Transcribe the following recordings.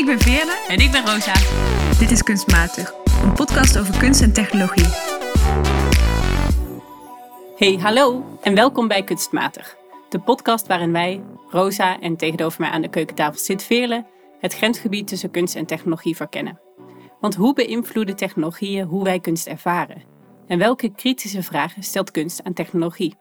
Ik ben Veerle. En ik ben Rosa. Dit is Kunstmatig, een podcast over kunst en technologie. Hey, hallo en welkom bij Kunstmatig. De podcast waarin wij, Rosa en tegenover mij aan de keukentafel zit Veerle, het grensgebied tussen kunst en technologie verkennen. Want hoe beïnvloeden technologieën hoe wij kunst ervaren? En welke kritische vragen stelt kunst aan technologie?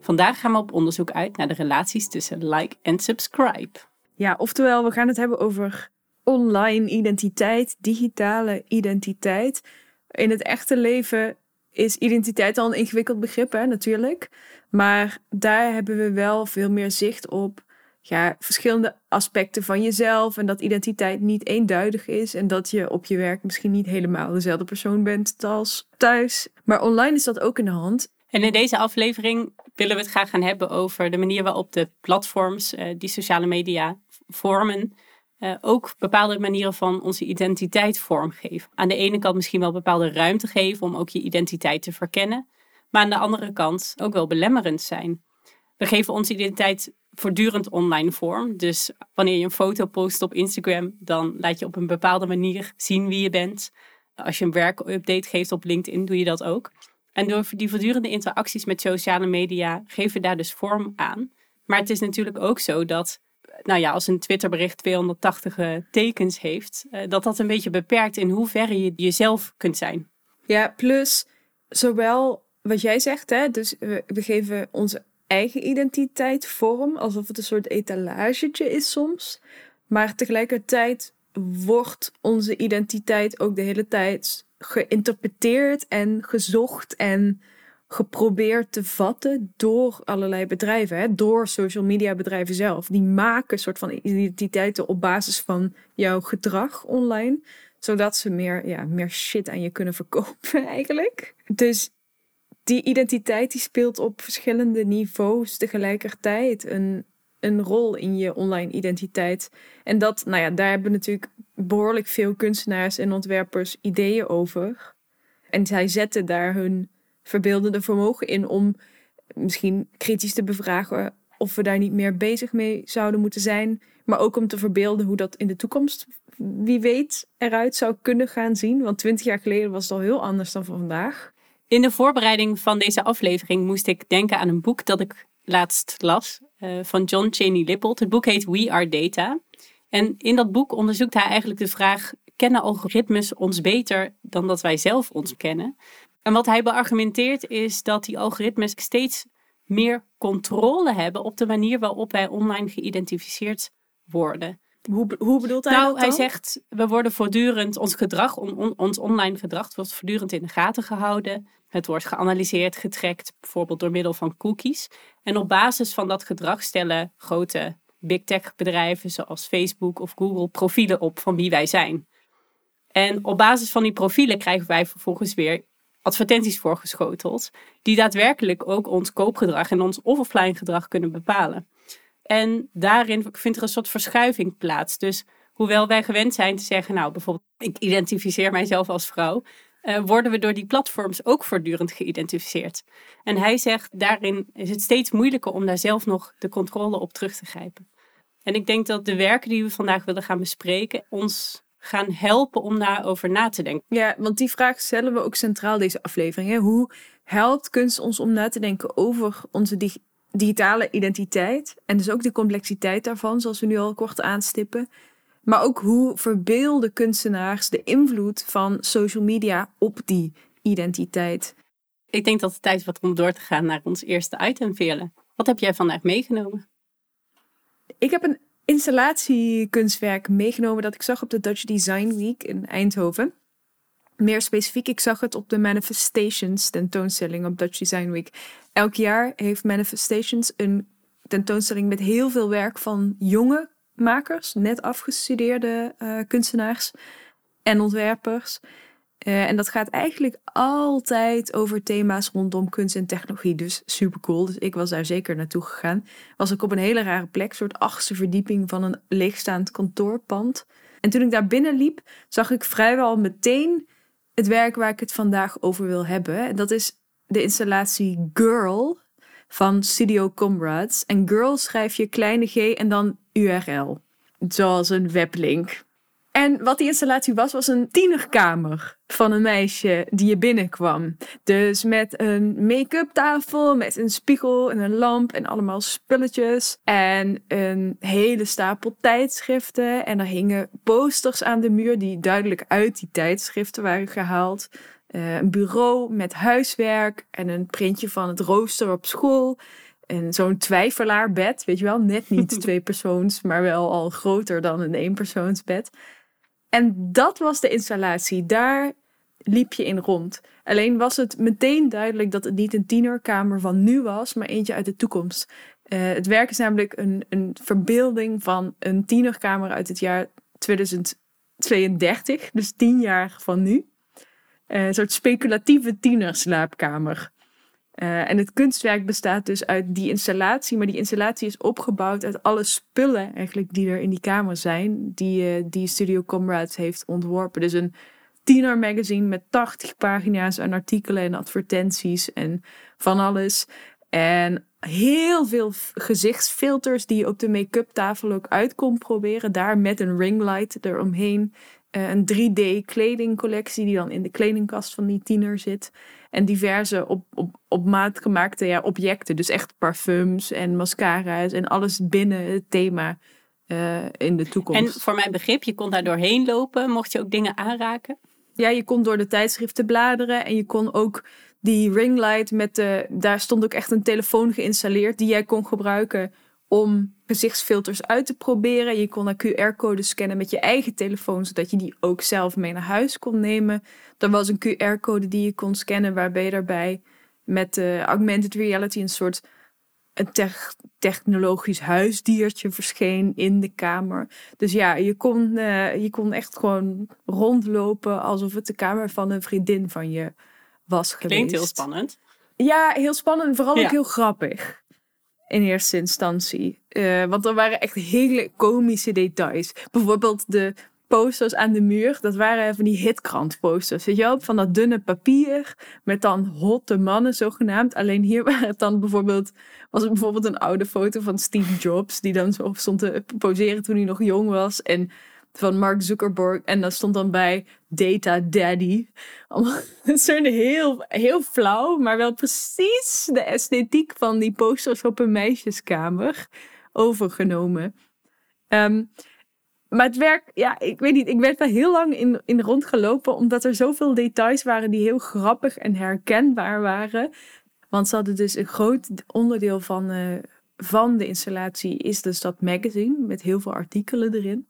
Vandaag gaan we op onderzoek uit naar de relaties tussen like en subscribe. Ja, oftewel, we gaan het hebben over online identiteit, digitale identiteit. In het echte leven is identiteit al een ingewikkeld begrip, hè, natuurlijk. Maar daar hebben we wel veel meer zicht op ja, verschillende aspecten van jezelf. En dat identiteit niet eenduidig is. En dat je op je werk misschien niet helemaal dezelfde persoon bent als thuis. Maar online is dat ook in de hand. En in deze aflevering willen we het graag gaan hebben over de manier waarop de platforms, uh, die sociale media vormen, uh, ook bepaalde manieren van onze identiteit vormgeven. Aan de ene kant misschien wel bepaalde ruimte geven om ook je identiteit te verkennen, maar aan de andere kant ook wel belemmerend zijn. We geven onze identiteit voortdurend online vorm. Dus wanneer je een foto post op Instagram, dan laat je op een bepaalde manier zien wie je bent. Als je een werkupdate geeft op LinkedIn, doe je dat ook. En door die voortdurende interacties met sociale media geven we daar dus vorm aan. Maar het is natuurlijk ook zo dat, nou ja, als een Twitterbericht 280 tekens heeft, eh, dat dat een beetje beperkt in hoeverre je jezelf kunt zijn. Ja, plus zowel wat jij zegt, hè, dus we, we geven onze eigen identiteit vorm, alsof het een soort etalagetje is soms. Maar tegelijkertijd wordt onze identiteit ook de hele tijd geïnterpreteerd en gezocht en geprobeerd te vatten door allerlei bedrijven, hè? door social media bedrijven zelf. Die maken soort van identiteiten op basis van jouw gedrag online, zodat ze meer, ja, meer shit aan je kunnen verkopen eigenlijk. Dus die identiteit die speelt op verschillende niveaus tegelijkertijd een, een rol in je online identiteit. En dat, nou ja, daar hebben natuurlijk behoorlijk veel kunstenaars en ontwerpers ideeën over. En zij zetten daar hun verbeeldende vermogen in om misschien kritisch te bevragen of we daar niet meer bezig mee zouden moeten zijn. Maar ook om te verbeelden hoe dat in de toekomst, wie weet, eruit zou kunnen gaan zien. Want twintig jaar geleden was het al heel anders dan vandaag. In de voorbereiding van deze aflevering moest ik denken aan een boek dat ik laatst las uh, van John Cheney Lippold. Het boek heet We Are Data. En in dat boek onderzoekt hij eigenlijk de vraag: kennen algoritmes ons beter dan dat wij zelf ons kennen? En wat hij beargumenteert is dat die algoritmes steeds meer controle hebben op de manier waarop wij online geïdentificeerd worden. Hoe, hoe bedoelt hij nou, dat hij zegt, we worden voortdurend, ons gedrag, ons online gedrag wordt voortdurend in de gaten gehouden. Het wordt geanalyseerd, getrackt, bijvoorbeeld door middel van cookies. En op basis van dat gedrag stellen grote big tech bedrijven zoals Facebook of Google profielen op van wie wij zijn. En op basis van die profielen krijgen wij vervolgens weer advertenties voorgeschoteld, die daadwerkelijk ook ons koopgedrag en ons offline gedrag kunnen bepalen. En daarin vindt er een soort verschuiving plaats. Dus hoewel wij gewend zijn te zeggen, nou bijvoorbeeld, ik identificeer mijzelf als vrouw, uh, worden we door die platforms ook voortdurend geïdentificeerd. En hij zegt, daarin is het steeds moeilijker om daar zelf nog de controle op terug te grijpen. En ik denk dat de werken die we vandaag willen gaan bespreken, ons gaan helpen om daarover na te denken. Ja, want die vraag stellen we ook centraal deze aflevering. Hè? Hoe helpt kunst ons om na te denken over onze digitale identiteit en dus ook de complexiteit daarvan, zoals we nu al kort aanstippen. Maar ook hoe verbeelden kunstenaars de invloed van social media op die identiteit. Ik denk dat het tijd wordt om door te gaan naar ons eerste item, Veerle. Wat heb jij vandaag meegenomen? Ik heb een installatiekunstwerk meegenomen dat ik zag op de Dutch Design Week in Eindhoven. Meer specifiek, ik zag het op de Manifestations tentoonstelling op Dutch Design Week. Elk jaar heeft Manifestations een tentoonstelling met heel veel werk van jonge makers, net afgestudeerde uh, kunstenaars en ontwerpers. Uh, en dat gaat eigenlijk altijd over thema's rondom kunst en technologie. Dus super cool. Dus ik was daar zeker naartoe gegaan. Was ik op een hele rare plek, soort achtste verdieping van een leegstaand kantoorpand. En toen ik daar binnen liep, zag ik vrijwel meteen het werk waar ik het vandaag over wil hebben. En dat is de installatie Girl van Studio Comrades. En Girl schrijf je kleine g en dan URL. Zoals een weblink. En wat die installatie was, was een tienerkamer van een meisje die je binnenkwam. Dus met een make-up tafel, met een spiegel en een lamp en allemaal spulletjes. En een hele stapel tijdschriften. En er hingen posters aan de muur die duidelijk uit die tijdschriften waren gehaald. Uh, een bureau met huiswerk en een printje van het rooster op school. En zo'n twijfelaarbed, weet je wel, net niet twee persoons, maar wel al groter dan een eenpersoonsbed. En dat was de installatie. Daar liep je in rond. Alleen was het meteen duidelijk dat het niet een tienerkamer van nu was, maar eentje uit de toekomst. Uh, het werk is namelijk een, een verbeelding van een tienerkamer uit het jaar 2032, dus tien jaar van nu. Uh, een soort speculatieve tienerslaapkamer. Uh, en het kunstwerk bestaat dus uit die installatie, maar die installatie is opgebouwd uit alle spullen eigenlijk die er in die kamer zijn, die, uh, die Studio Comrades heeft ontworpen. Dus een tiener magazine met 80 pagina's aan artikelen en advertenties en van alles. En heel veel gezichtsfilters die je op de make-up tafel ook uit kon proberen. Daar met een ringlight eromheen. Uh, een 3D kledingcollectie die dan in de kledingkast van die tiener zit. En diverse op, op, op maat gemaakte ja, objecten. Dus echt parfums en mascara's en alles binnen het thema uh, in de toekomst. En voor mijn begrip, je kon daar doorheen lopen. Mocht je ook dingen aanraken? Ja, je kon door de tijdschriften bladeren. En je kon ook die ringlight met de... Daar stond ook echt een telefoon geïnstalleerd die jij kon gebruiken om gezichtsfilters uit te proberen. Je kon een QR-code scannen met je eigen telefoon, zodat je die ook zelf mee naar huis kon nemen. Er was een QR-code die je kon scannen, waarbij je daarbij met de augmented reality een soort een technologisch huisdiertje verscheen in de kamer. Dus ja, je kon, uh, je kon echt gewoon rondlopen alsof het de kamer van een vriendin van je was geweest. Klinkt heel spannend. Ja, heel spannend. Vooral ook heel grappig in eerste instantie. Uh, want er waren echt hele komische details. Bijvoorbeeld de posters aan de muur, dat waren van die hitkrantposters. Weet je wel, van dat dunne papier met dan hotte mannen zogenaamd. Alleen hier waren het dan bijvoorbeeld, was het bijvoorbeeld een oude foto van Steve Jobs, die dan zo stond te poseren toen hij nog jong was. En van Mark Zuckerberg. En dat stond dan bij Data Daddy. Het soort heel, heel flauw, maar wel precies de esthetiek van die posters op een meisjeskamer overgenomen. Um, maar het werk, ja, ik weet niet. Ik werd daar heel lang in, in rondgelopen, omdat er zoveel details waren die heel grappig en herkenbaar waren. Want ze hadden dus een groot onderdeel van, uh, van de installatie, is dus dat magazine met heel veel artikelen erin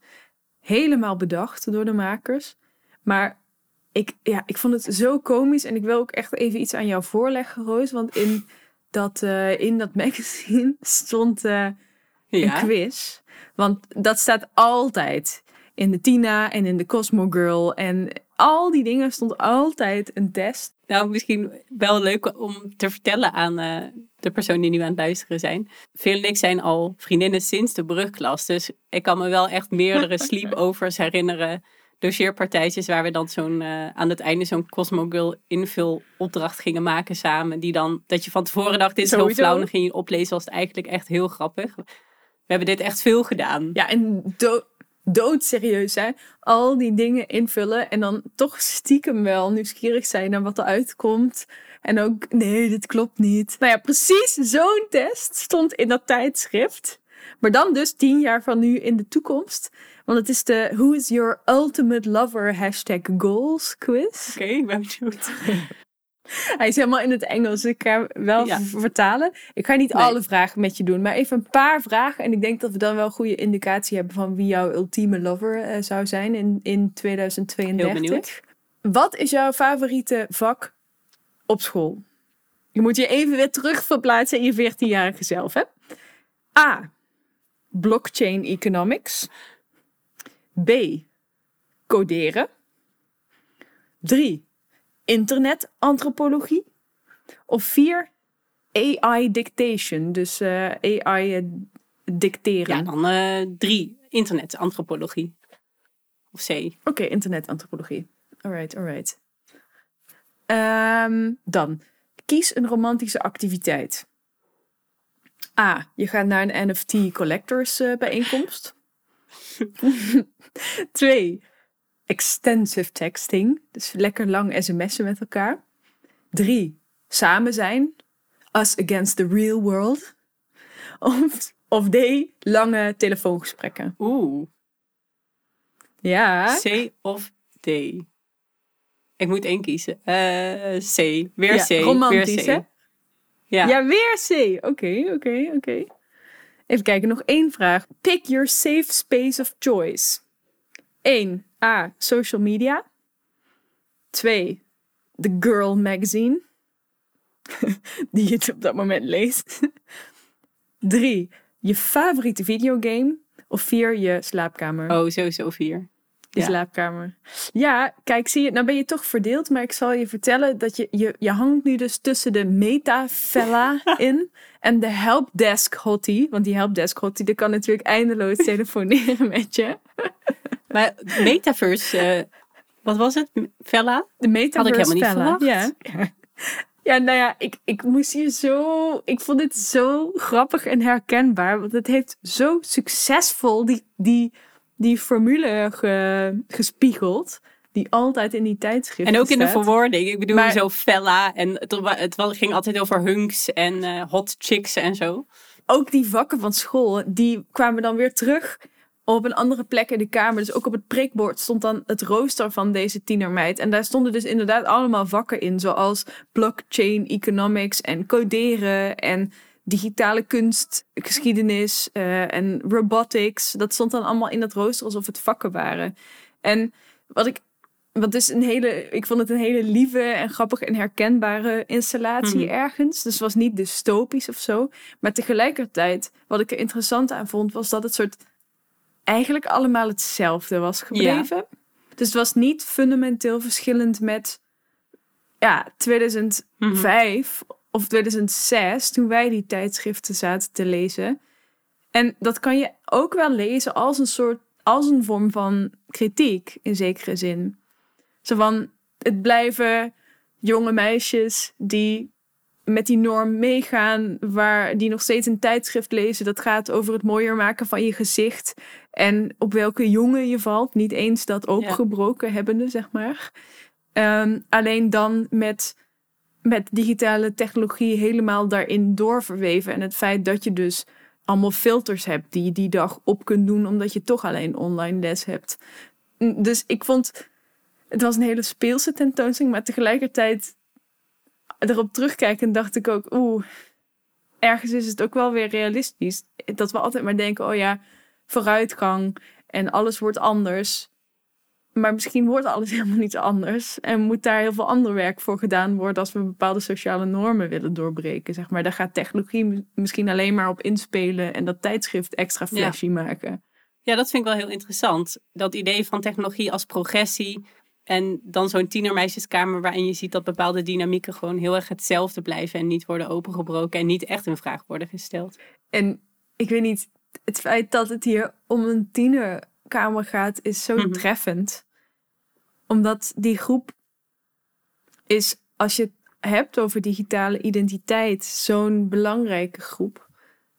helemaal bedacht door de makers. Maar ik, ja, ik vond het zo komisch en ik wil ook echt even iets aan jou voorleggen, Roos. Want in dat, uh, in dat magazine stond uh, ja. een quiz. Want dat staat altijd in de Tina en in de Cosmo Girl. En al die dingen stond altijd een test. Nou, misschien wel leuk om te vertellen aan uh, de personen die nu aan het luisteren zijn. Phil en ik zijn al vriendinnen sinds de brugklas. Dus ik kan me wel echt meerdere sleepovers herinneren. Dossierpartijtjes waar we dan zo'n uh, aan het einde zo'n Cosmo Girl invulopdracht gingen maken samen. Die dan, dat je van tevoren dacht, dit is Sowieso. heel flauw. Dan ging je oplezen, was het eigenlijk echt heel grappig. We hebben dit echt veel gedaan. Ja, en do doodserieus hè. Al die dingen invullen en dan toch stiekem wel nieuwsgierig zijn naar wat er uitkomt. En ook, nee, dit klopt niet. Nou ja, precies zo'n test stond in dat tijdschrift. Maar dan dus tien jaar van nu in de toekomst. Want het is de Who is your ultimate lover hashtag goals quiz. Oké, ik ben benieuwd. Hij is helemaal in het Engels. Ik ga wel vertalen. Ik ga niet alle vragen met je doen, maar even een paar vragen. En ik denk dat we dan wel een goede indicatie hebben van wie jouw ultieme lover uh, zou zijn in, in 2032. Heel benieuwd. Wat is jouw favoriete vak op school? Je moet je even weer terug verplaatsen in je 14-jarige zelf, hè? A. Blockchain economics. B. Coderen. 3 internetantropologie. Of vier, AI dictation. Dus uh, AI uh, dicteren. Ja, dan uh, drie, internetantropologie. Of C. Oké, okay, internetantropologie. Alright, alright. Um, dan, kies een romantische activiteit. A. Je gaat naar een NFT collectors bijeenkomst. Twee. Extensive texting. Dus lekker lang sms'en met elkaar. Drie, samen zijn. Us against the real world. Of, of D, lange telefoongesprekken. Oeh. Ja. C of D? Ik moet één kiezen. Eh, C. Weer Ja, C. romantisch, weer C. hè? Ja. Ja, weer C. Oké, oké, oké. Even kijken, nog één vraag. Pick your safe space of choice. 1. A. Social media. 2. The Girl Magazine. Die je op dat moment leest. 3. Je favoriete videogame. Of 4. Je slaapkamer. Oh, sowieso vier. Je ja. slaapkamer. Ja, kijk, zie je, nou ben je toch verdeeld, maar ik zal je vertellen dat je, je, je hangt nu dus tussen de meta-fella in en de helpdesk hottie. Want die helpdesk hottie, die kan natuurlijk eindeloos telefoneren met je. Maar Metaverse, eh, wat was het? Vella? De metaverse Had ik helemaal niet fella. Ja. Ja, nou ja, ik, ik moest hier zo. Ik vond dit zo grappig en herkenbaar. Want het heeft zo succesvol die, die, die formule ge- gespiegeld. Die altijd in die tijdschrift En ook in de verwoording. Ik bedoel, Maar- zo Vella. En het, het ging altijd over hunks en eh, hot chicks en zo. ook die vakken van school, die kwamen dan weer terug op een andere plek in de kamer. Dus ook op het prikbord stond dan het rooster van deze tienermeid. En daar stonden dus inderdaad allemaal vakken in, zoals blockchain economics en coderen en digitale kunst, geschiedenis eh, en robotics. Dat stond dan allemaal in dat rooster alsof het vakken waren. En wat ik wat is een hele, ik vond het een hele lieve en grappige en herkenbare installatie Mhm. ergens. Dus het was niet dystopisch of zo. Maar tegelijkertijd, wat ik er interessant aan vond, was dat het soort eigenlijk allemaal hetzelfde was gebleven. Dus het was niet fundamenteel verschillend met ja, 2005 of 2006, toen wij die tijdschriften zaten te lezen. En dat kan je ook wel lezen als een soort, als een vorm van kritiek in zekere zin. Zo van, het blijven jonge meisjes die met die norm meegaan, waar die nog steeds een tijdschrift lezen. Dat gaat over het mooier maken van je gezicht en op welke jongen je valt. Niet eens dat opengebroken hebbende, zeg maar. Ehm, alleen dan met, met digitale technologie helemaal daarin doorverweven. En het feit dat je dus allemaal filters hebt die je die dag op kunt doen, omdat je toch alleen online les hebt. Dus ik vond, het was een hele speelse tentoonstelling, maar tegelijkertijd erop terugkijken dacht ik ook, oeh, ergens is het ook wel weer realistisch. Dat we altijd maar denken, oh ja, vooruitgang en alles wordt anders. Maar misschien wordt alles helemaal niet anders. En moet daar heel veel ander werk voor gedaan worden als we bepaalde sociale normen willen doorbreken. Zeg maar. Daar gaat technologie misschien alleen maar op inspelen en dat tijdschrift extra Ja. flashy maken. Ja, dat vind ik wel heel interessant. Dat idee van technologie als progressie. En dan zo'n tienermeisjeskamer waarin je ziet dat bepaalde dynamieken gewoon heel erg hetzelfde blijven en niet worden opengebroken en niet echt in vraag worden gesteld. En ik weet niet, het feit dat het hier om een tienerkamer gaat, is zo Mhm. treffend. Omdat die groep is, als je het hebt over digitale identiteit, zo'n belangrijke groep.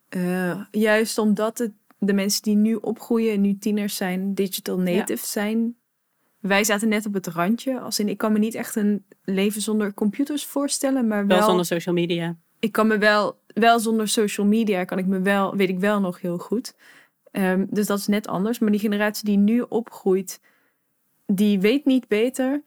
Eh, juist omdat het de mensen die nu opgroeien en nu tieners zijn, digital native zijn. Wij zaten net op het randje. Als in, ik kan me niet echt een leven zonder computers voorstellen, maar Wel wel zonder social media. ik kan me wel, wel zonder social media, kan ik me wel, weet ik wel nog heel goed. Ehm, dus dat is net anders. Maar die generatie die nu opgroeit, die weet niet beter.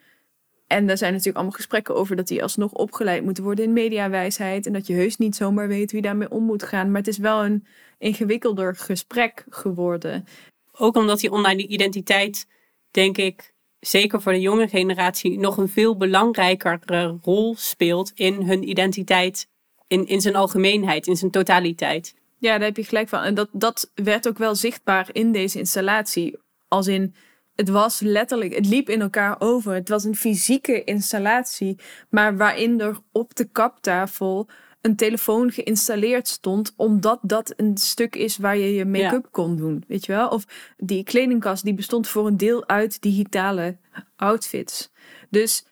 En daar zijn natuurlijk allemaal gesprekken over dat die alsnog opgeleid moeten worden in mediawijsheid. En dat je heus niet zomaar weet wie daarmee om moet gaan. Maar het is wel een ingewikkelder gesprek geworden. Ook omdat die online identiteit, denk ik, zeker voor de jonge generatie, nog een veel belangrijkere rol speelt in hun identiteit, in, in zijn algemeenheid, in zijn totaliteit. Ja, daar heb je gelijk van. En dat, dat werd ook wel zichtbaar in deze installatie. Als in, het was letterlijk, het liep in elkaar over. Het was een fysieke installatie, maar waarin er op de kaptafel een telefoon geïnstalleerd stond, omdat dat een stuk is waar je je make-up kon doen, weet je wel? Of die kledingkast die bestond voor een deel uit digitale outfits. Dus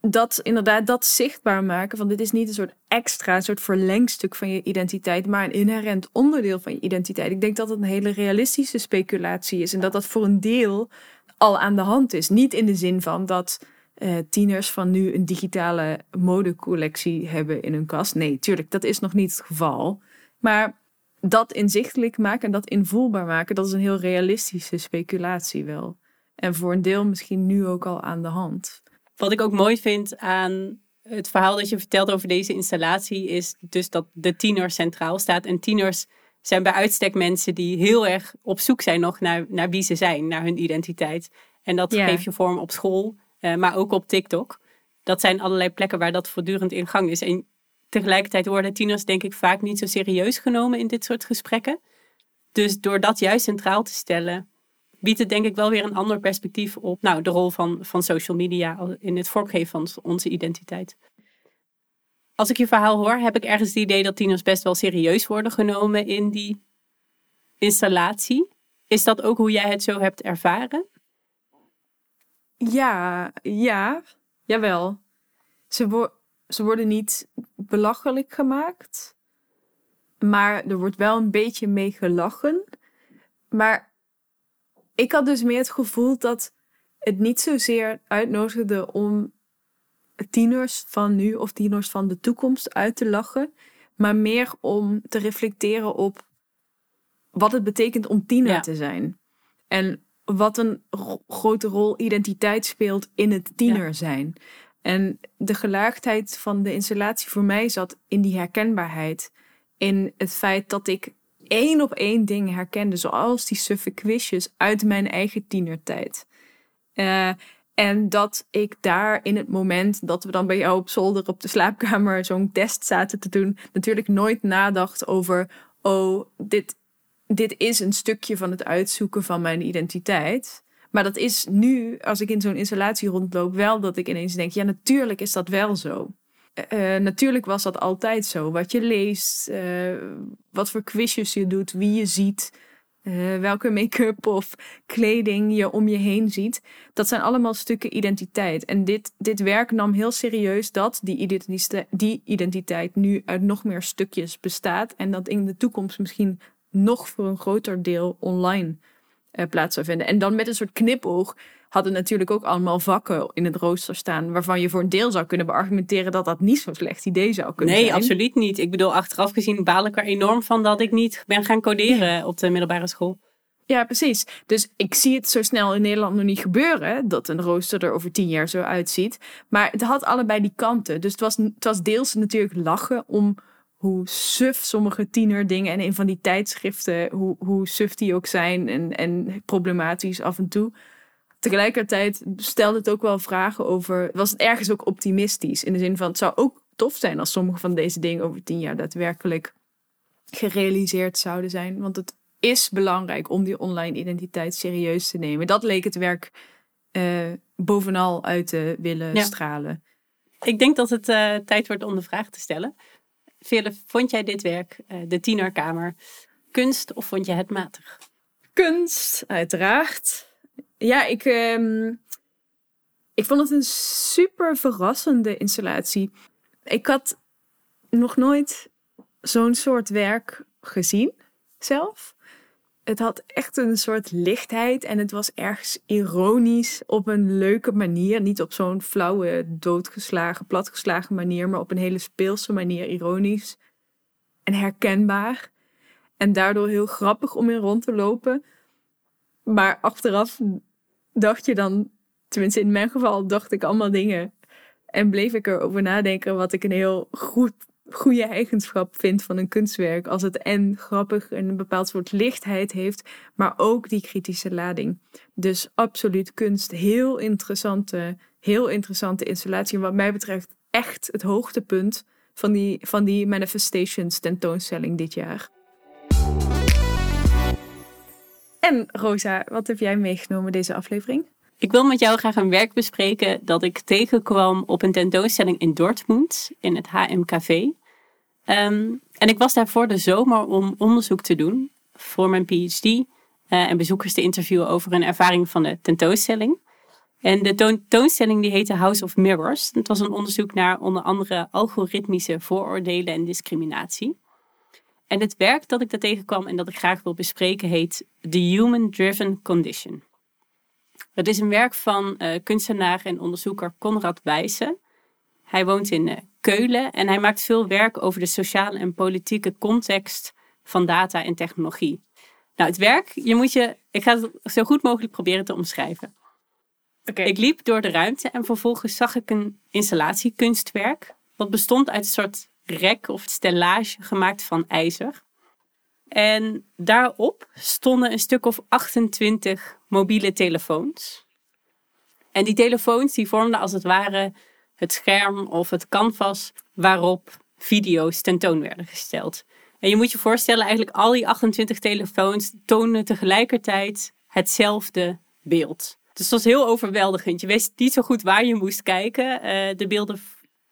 dat inderdaad dat zichtbaar maken van dit is niet een soort extra, een soort verlengstuk van je identiteit, maar een inherent onderdeel van je identiteit. Ik denk dat het een hele realistische speculatie is en dat dat voor een deel al aan de hand is. Niet in de zin van dat uh, tieners van nu een digitale modecollectie hebben in hun kast. Nee, tuurlijk, dat is nog niet het geval. Maar dat inzichtelijk maken en dat invoelbaar maken, dat is een heel realistische speculatie wel. En voor een deel misschien nu ook al aan de hand. Wat ik ook mooi vind aan het verhaal dat je vertelt over deze installatie, is dus dat de tiener centraal staat. En tieners zijn bij uitstek mensen die heel erg op zoek zijn nog naar, naar wie ze zijn, naar hun identiteit. En dat geeft je vorm op school, maar ook op TikTok. Dat zijn allerlei plekken waar dat voortdurend in gang is. En tegelijkertijd worden tieners denk ik vaak niet zo serieus genomen in dit soort gesprekken. Dus door dat juist centraal te stellen, biedt het denk ik wel weer een ander perspectief op nou, de rol van, van social media in het vormgeven van onze identiteit. Als ik je verhaal hoor, heb ik ergens het idee dat tieners best wel serieus worden genomen in die installatie. Is dat ook hoe jij het zo hebt ervaren? Ja, ja, jawel. Ze, wo ze worden niet belachelijk gemaakt, maar er wordt wel een beetje mee gelachen. Maar ik had dus meer het gevoel dat het niet zozeer uitnodigde om tieners van nu of tieners van de toekomst uit te lachen, maar meer om te reflecteren op wat het betekent om tiener te zijn. En wat een grote rol identiteit speelt in het tiener zijn. En de gelaagdheid van de installatie voor mij zat in die herkenbaarheid. In het feit dat ik één op één dingen herkende, zoals die suffe quizjes uit mijn eigen tienertijd. Uh, en dat ik daar in het moment dat we dan bij jou op zolder op de slaapkamer zo'n test zaten te doen, natuurlijk nooit nadacht over, oh, dit, dit is een stukje van het uitzoeken van mijn identiteit. Maar dat is nu, als ik in zo'n installatie rondloop, wel dat ik ineens denk, ja, natuurlijk is dat wel zo. Uh, natuurlijk was dat altijd zo. Wat je leest, uh, wat voor quizjes je doet, wie je ziet, welke make-up of kleding je om je heen ziet. Dat zijn allemaal stukken identiteit. En dit, dit werk nam heel serieus dat die identiteit, die identiteit nu uit nog meer stukjes bestaat. En dat in de toekomst misschien nog voor een groter deel online uh, plaats zou vinden. En dan met een soort knipoog hadden natuurlijk ook allemaal vakken in het rooster staan. waarvan je voor een deel zou kunnen beargumenteren dat dat niet zo'n slecht idee zou kunnen nee, zijn. Nee, absoluut niet. Ik bedoel, achteraf gezien baal ik er enorm van dat ik niet ben gaan coderen op de middelbare school. Ja, precies. Dus ik zie het zo snel in Nederland nog niet gebeuren dat een rooster er over tien jaar zo uitziet. Maar het had allebei die kanten. Dus het was, het was deels natuurlijk lachen om hoe suf sommige tienerdingen en in van die tijdschriften, hoe, hoe suf die ook zijn en, en problematisch af en toe. Tegelijkertijd stelde het ook wel vragen over, was het ergens ook optimistisch? In de zin van, het zou ook tof zijn als sommige van deze dingen over tien jaar daadwerkelijk gerealiseerd zouden zijn. Want het is belangrijk om die online identiteit serieus te nemen. Dat leek het werk uh, bovenal uit te willen stralen. Ik denk dat het uh, tijd wordt om de vraag te stellen. Vele, vond jij dit werk, uh, de tienerkamer, kunst of vond je het matig? Kunst, uiteraard. Ja, ik, um, ik vond het een super verrassende installatie. Ik had nog nooit zo'n soort werk gezien zelf. Het had echt een soort lichtheid en het was ergens ironisch op een leuke manier. Niet op zo'n flauwe, doodgeslagen, platgeslagen manier, maar op een hele speelse manier ironisch en herkenbaar. En daardoor heel grappig om in rond te lopen. Maar achteraf dacht je dan, tenminste in mijn geval, dacht ik allemaal dingen. En bleef ik erover nadenken wat ik een heel goed, goede eigenschap vind van een kunstwerk. Als het en grappig en een bepaald soort lichtheid heeft, maar ook die kritische lading. Dus absoluut kunst. Heel interessante, heel interessante installatie. En wat mij betreft echt het hoogtepunt van die, van die Manifestations tentoonstelling dit jaar. En Rosa, wat heb jij meegenomen deze aflevering? Ik wil met jou graag een werk bespreken dat ik tegenkwam op een tentoonstelling in Dortmund, in het HMKV. En ik was daar voor de zomer om onderzoek te doen voor mijn PhD uh, en bezoekers te interviewen over hun ervaring van de tentoonstelling. En de tentoonstelling die heette House of Mirrors. Het was een onderzoek naar onder andere algoritmische vooroordelen en discriminatie. En het werk dat ik daar tegenkwam en dat ik graag wil bespreken heet The Human Driven Condition. Het is een werk van uh, kunstenaar en onderzoeker Konrad Wijssen. Hij woont in uh, Keulen en hij maakt veel werk over de sociale en politieke context van data en technologie. Nou, het werk, je moet je, ik ga het zo goed mogelijk proberen te omschrijven. Okay. Ik liep door de ruimte en vervolgens zag ik een installatiekunstwerk. Wat bestond uit een soort rek of stellage gemaakt van ijzer. En daarop stonden een stuk of 28 mobiele telefoons. En die telefoons die vormden als het ware het scherm of het canvas waarop video's tentoon werden gesteld. En je moet je voorstellen, eigenlijk al die 28 telefoons tonen tegelijkertijd hetzelfde beeld. Dus dat was heel overweldigend. Je wist niet zo goed waar je moest kijken. Uh, de beelden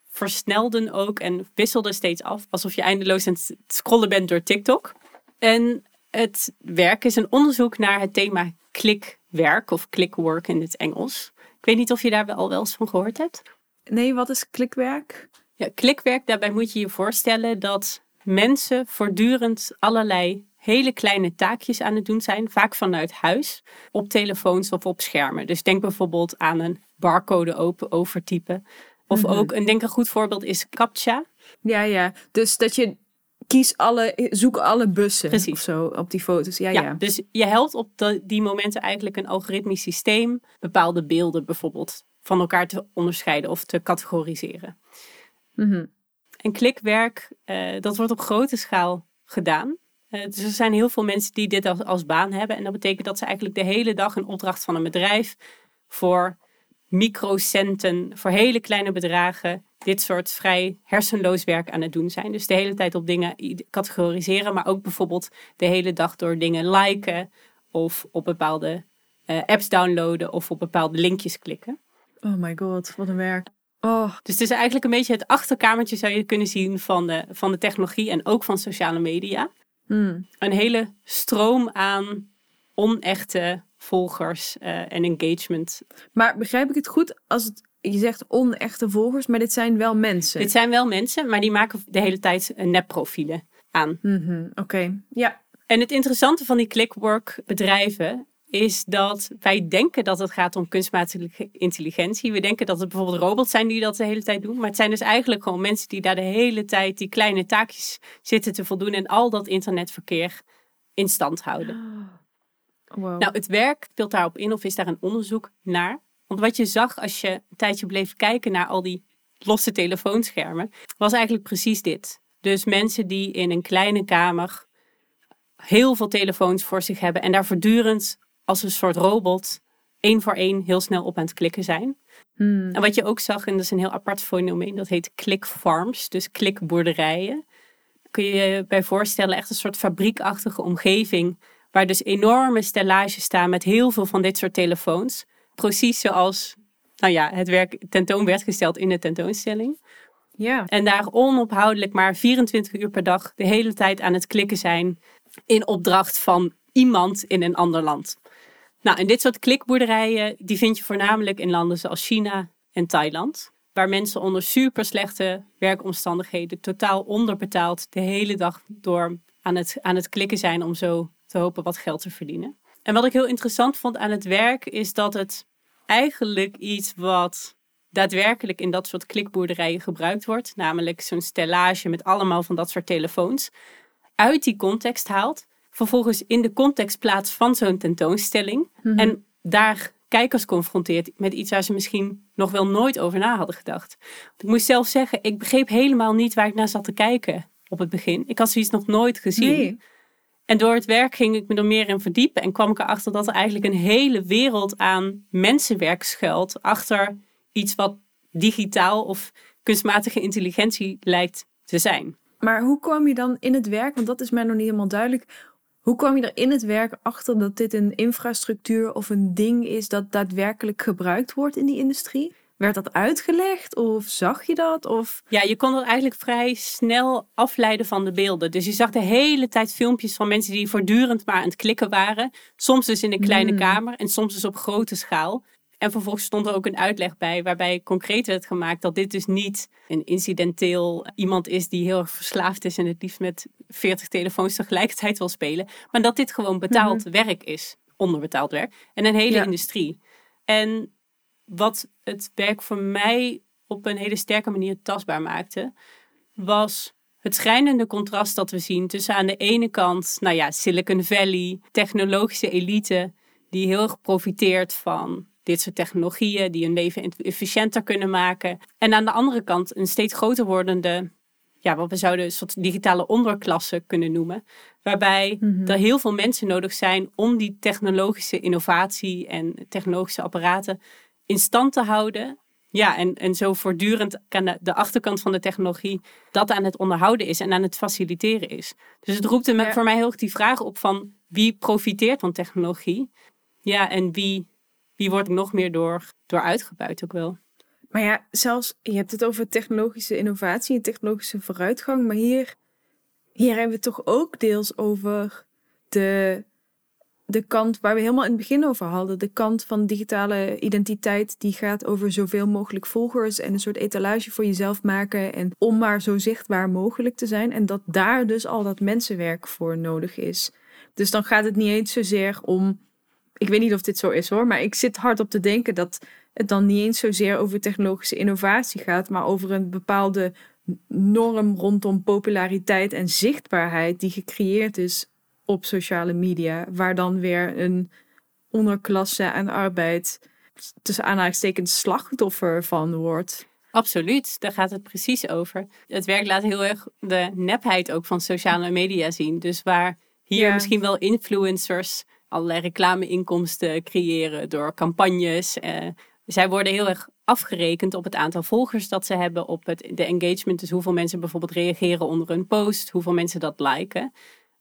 versnelden ook en wisselden steeds af. Alsof je eindeloos aan het scrollen bent door TikTok. En het werk is een onderzoek naar het thema klikwerk of clickwork in het Engels. Ik weet niet of je daar al wel eens van gehoord hebt. Nee, wat is klikwerk? Ja, klikwerk, daarbij moet je je voorstellen dat mensen voortdurend allerlei hele kleine taakjes aan het doen zijn, vaak vanuit huis, op telefoons of op schermen. Dus denk bijvoorbeeld aan een barcode open overtypen. Of Mhm. ook, een denk een goed voorbeeld is CAPTCHA. Ja, ja. Dus dat je kies alle, zoek alle bussen Precies. of zo op die foto's. Ja, Ja, ja. dus je helpt op de- die momenten eigenlijk een algoritmisch systeem bepaalde beelden bijvoorbeeld van elkaar te onderscheiden of te categoriseren. Mhm. En klikwerk, eh, dat wordt op grote schaal gedaan. Eh, dus er zijn heel veel mensen die dit als, als baan hebben. En dat betekent dat ze eigenlijk de hele dag een opdracht van een bedrijf voor microcenten, voor hele kleine bedragen, dit soort vrij hersenloos werk aan het doen zijn. Dus de hele tijd op dingen categoriseren, maar ook bijvoorbeeld de hele dag door dingen liken of op bepaalde eh, apps downloaden of op bepaalde linkjes klikken. Oh my god, wat een werk. Oh, Dus het is eigenlijk een beetje het achterkamertje zou je kunnen zien van de, van de technologie en ook van sociale media. hmm. Een hele stroom aan onechte volgers eh, en engagement. Maar begrijp ik het goed als het, je zegt onechte volgers, maar dit zijn wel mensen? Dit zijn wel mensen, maar die maken de hele tijd nepprofielen aan. Mhm, Oké, ja. En het interessante van die clickwork bedrijven is dat wij denken dat het gaat om kunstmatige intelligentie. We denken dat het bijvoorbeeld robots zijn die dat de hele tijd doen. Maar het zijn dus eigenlijk gewoon mensen die daar de hele tijd die kleine taakjes zitten te voldoen en al dat internetverkeer in stand houden. Wow. Nou, het werk speelt daarop in of is daar een onderzoek naar? Want wat je zag als je een tijdje bleef kijken naar al die losse telefoonschermen, was eigenlijk precies dit. Dus mensen die in een kleine kamer heel veel telefoons voor zich hebben en daar voortdurend als een soort robot één voor één heel snel op aan het klikken zijn. Hmm. En wat je ook zag, en dat is een heel apart fenomeen, dat heet click farms, dus klikboerderijen. Kun je je bij voorstellen, echt een soort fabriekachtige omgeving, waar dus enorme stellages staan met heel veel van dit soort telefoons. Precies zoals nou ja, het werk tentoon werd gesteld in de tentoonstelling. Ja. En daar onophoudelijk maar 24 uur per dag de hele tijd aan het klikken zijn in opdracht van iemand in een ander land. Nou, en dit soort klikboerderijen, die vind je voornamelijk in landen zoals China en Thailand. Waar mensen onder super slechte werkomstandigheden, totaal onderbetaald, de hele dag door aan het, aan het klikken zijn om zo te hopen wat geld te verdienen. En wat ik heel interessant vond aan het werk, is dat het eigenlijk iets wat daadwerkelijk in dat soort klikboerderijen gebruikt wordt, namelijk zo'n stellage met allemaal van dat soort telefoons, uit die context haalt, vervolgens in de context plaatst van zo'n tentoonstelling Mhm. en daar kijkers confronteert met iets waar ze misschien nog wel nooit over na hadden gedacht. Want ik moest zelf zeggen, ik begreep helemaal niet waar ik naar zat te kijken op het begin. Ik had zoiets nog nooit gezien. Nee. En door het werk ging ik me er meer in verdiepen en kwam ik erachter dat er eigenlijk een hele wereld aan mensenwerk schuilt achter iets wat digitaal of kunstmatige intelligentie lijkt te zijn. Maar hoe kwam je dan in het werk, want dat is mij nog niet helemaal duidelijk. Hoe kwam je er in het werk achter dat dit een infrastructuur of een ding is dat daadwerkelijk gebruikt wordt in die industrie? Werd dat uitgelegd of zag je dat? Of... Ja, je kon dat eigenlijk vrij snel afleiden van de beelden. Dus je zag de hele tijd filmpjes van mensen die voortdurend maar aan het klikken waren. Soms dus in een kleine Hmm. kamer en soms dus op grote schaal. En vervolgens stond er ook een uitleg bij waarbij concreet werd gemaakt dat dit dus niet een incidenteel iemand is die heel erg verslaafd is en het liefst met 40 telefoons tegelijkertijd wil spelen. Maar dat dit gewoon betaald werk is, onderbetaald werk. En een hele Ja. industrie. En wat het werk voor mij op een hele sterke manier tastbaar maakte, was het schrijnende contrast dat we zien tussen aan de ene kant, nou ja, Silicon Valley, technologische elite, die heel erg profiteert van dit soort technologieën, die hun leven efficiënter kunnen maken. En aan de andere kant een steeds groter wordende, ja, wat we zouden een soort digitale onderklasse kunnen noemen. Waarbij Mhm. er heel veel mensen nodig zijn om die technologische innovatie en technologische apparaten in stand te houden. Ja, en, en zo voortdurend aan de, de achterkant van de technologie dat aan het onderhouden is en aan het faciliteren is. Dus het roept Ja. voor mij heel erg die vraag op van wie profiteert van technologie? Ja, en wie, wie wordt nog meer door, door uitgebuit ook wel? Maar ja, zelfs, je hebt het over technologische innovatie en technologische vooruitgang. Maar hier, hier hebben we het toch ook deels over de, de kant waar we helemaal in het begin over hadden. De kant van digitale identiteit die gaat over zoveel mogelijk volgers en een soort etalage voor jezelf maken. En om maar zo zichtbaar mogelijk te zijn. En dat daar dus al dat mensenwerk voor nodig is. Dus dan gaat het niet eens zozeer om. Ik weet niet of dit zo is hoor, maar ik zit hard op te denken dat het dan niet eens zozeer over technologische innovatie gaat, maar over een bepaalde norm rondom populariteit en zichtbaarheid die gecreëerd is op sociale media, waar dan weer een onderklasse aan arbeid tussen aanhalingstekens slachtoffer van wordt. Absoluut, daar gaat het precies over. Het werk laat heel erg de nepheid ook van sociale media zien. Dus waar hier Ja. misschien wel influencers allerlei reclameinkomsten creëren door campagnes. Eh, zij worden heel erg afgerekend op het aantal volgers dat ze hebben, op het, de engagement. Dus hoeveel mensen bijvoorbeeld reageren onder een post, hoeveel mensen dat liken.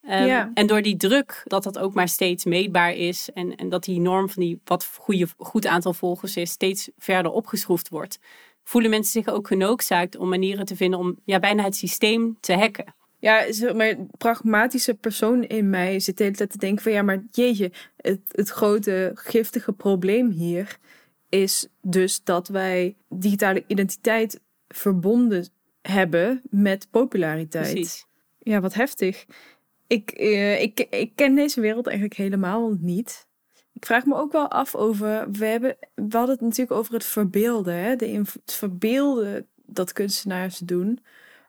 Ehm, Ja. En door die druk dat dat ook maar steeds meetbaar is en, en dat die norm van die wat goede, goed aantal volgers is steeds verder opgeschroefd wordt, voelen mensen zich ook genoodzaakt om manieren te vinden om ja, bijna het systeem te hacken. Ja, maar pragmatische persoon in mij zit de hele tijd te denken van ja, maar jeetje, het, het grote giftige probleem hier is dus dat wij digitale identiteit verbonden hebben met populariteit. Precies. Ja, wat heftig. Ik, eh, ik, ik ken deze wereld eigenlijk helemaal niet. Ik vraag me ook wel af over. We, hebben, hadden het natuurlijk over het verbeelden. Hè? De, het verbeelden dat kunstenaars doen.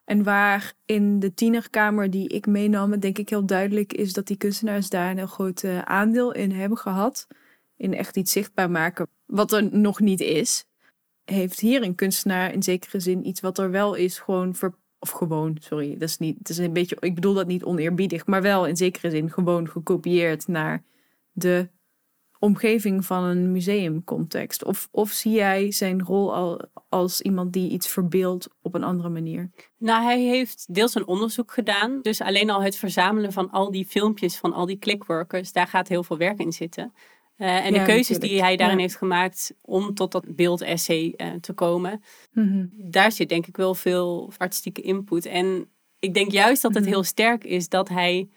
En waar in de tienerkamer die ik meenam, denk ik heel duidelijk is dat die kunstenaars daar een heel groot eh, aandeel in hebben gehad. In echt iets zichtbaar maken wat er nog niet is. Heeft hier een kunstenaar in zekere zin iets wat er wel is, gewoon ver, of gewoon, sorry, dat is niet, het is een beetje, ik bedoel dat niet oneerbiedig, maar wel in zekere zin gewoon gekopieerd naar de omgeving van een museumcontext? Of, of zie jij zijn rol al als iemand die iets verbeeldt op een andere manier? Nou, hij heeft deels een onderzoek gedaan. Dus alleen al het verzamelen van al die filmpjes van al die clickworkers, daar gaat heel veel werk in zitten. Eh, en Ja, de keuzes natuurlijk. die hij daarin Ja. heeft gemaakt om tot dat beeldessay eh, te komen, daar zit denk ik wel veel artistieke input. En ik denk juist dat het Mhm. heel sterk is dat hij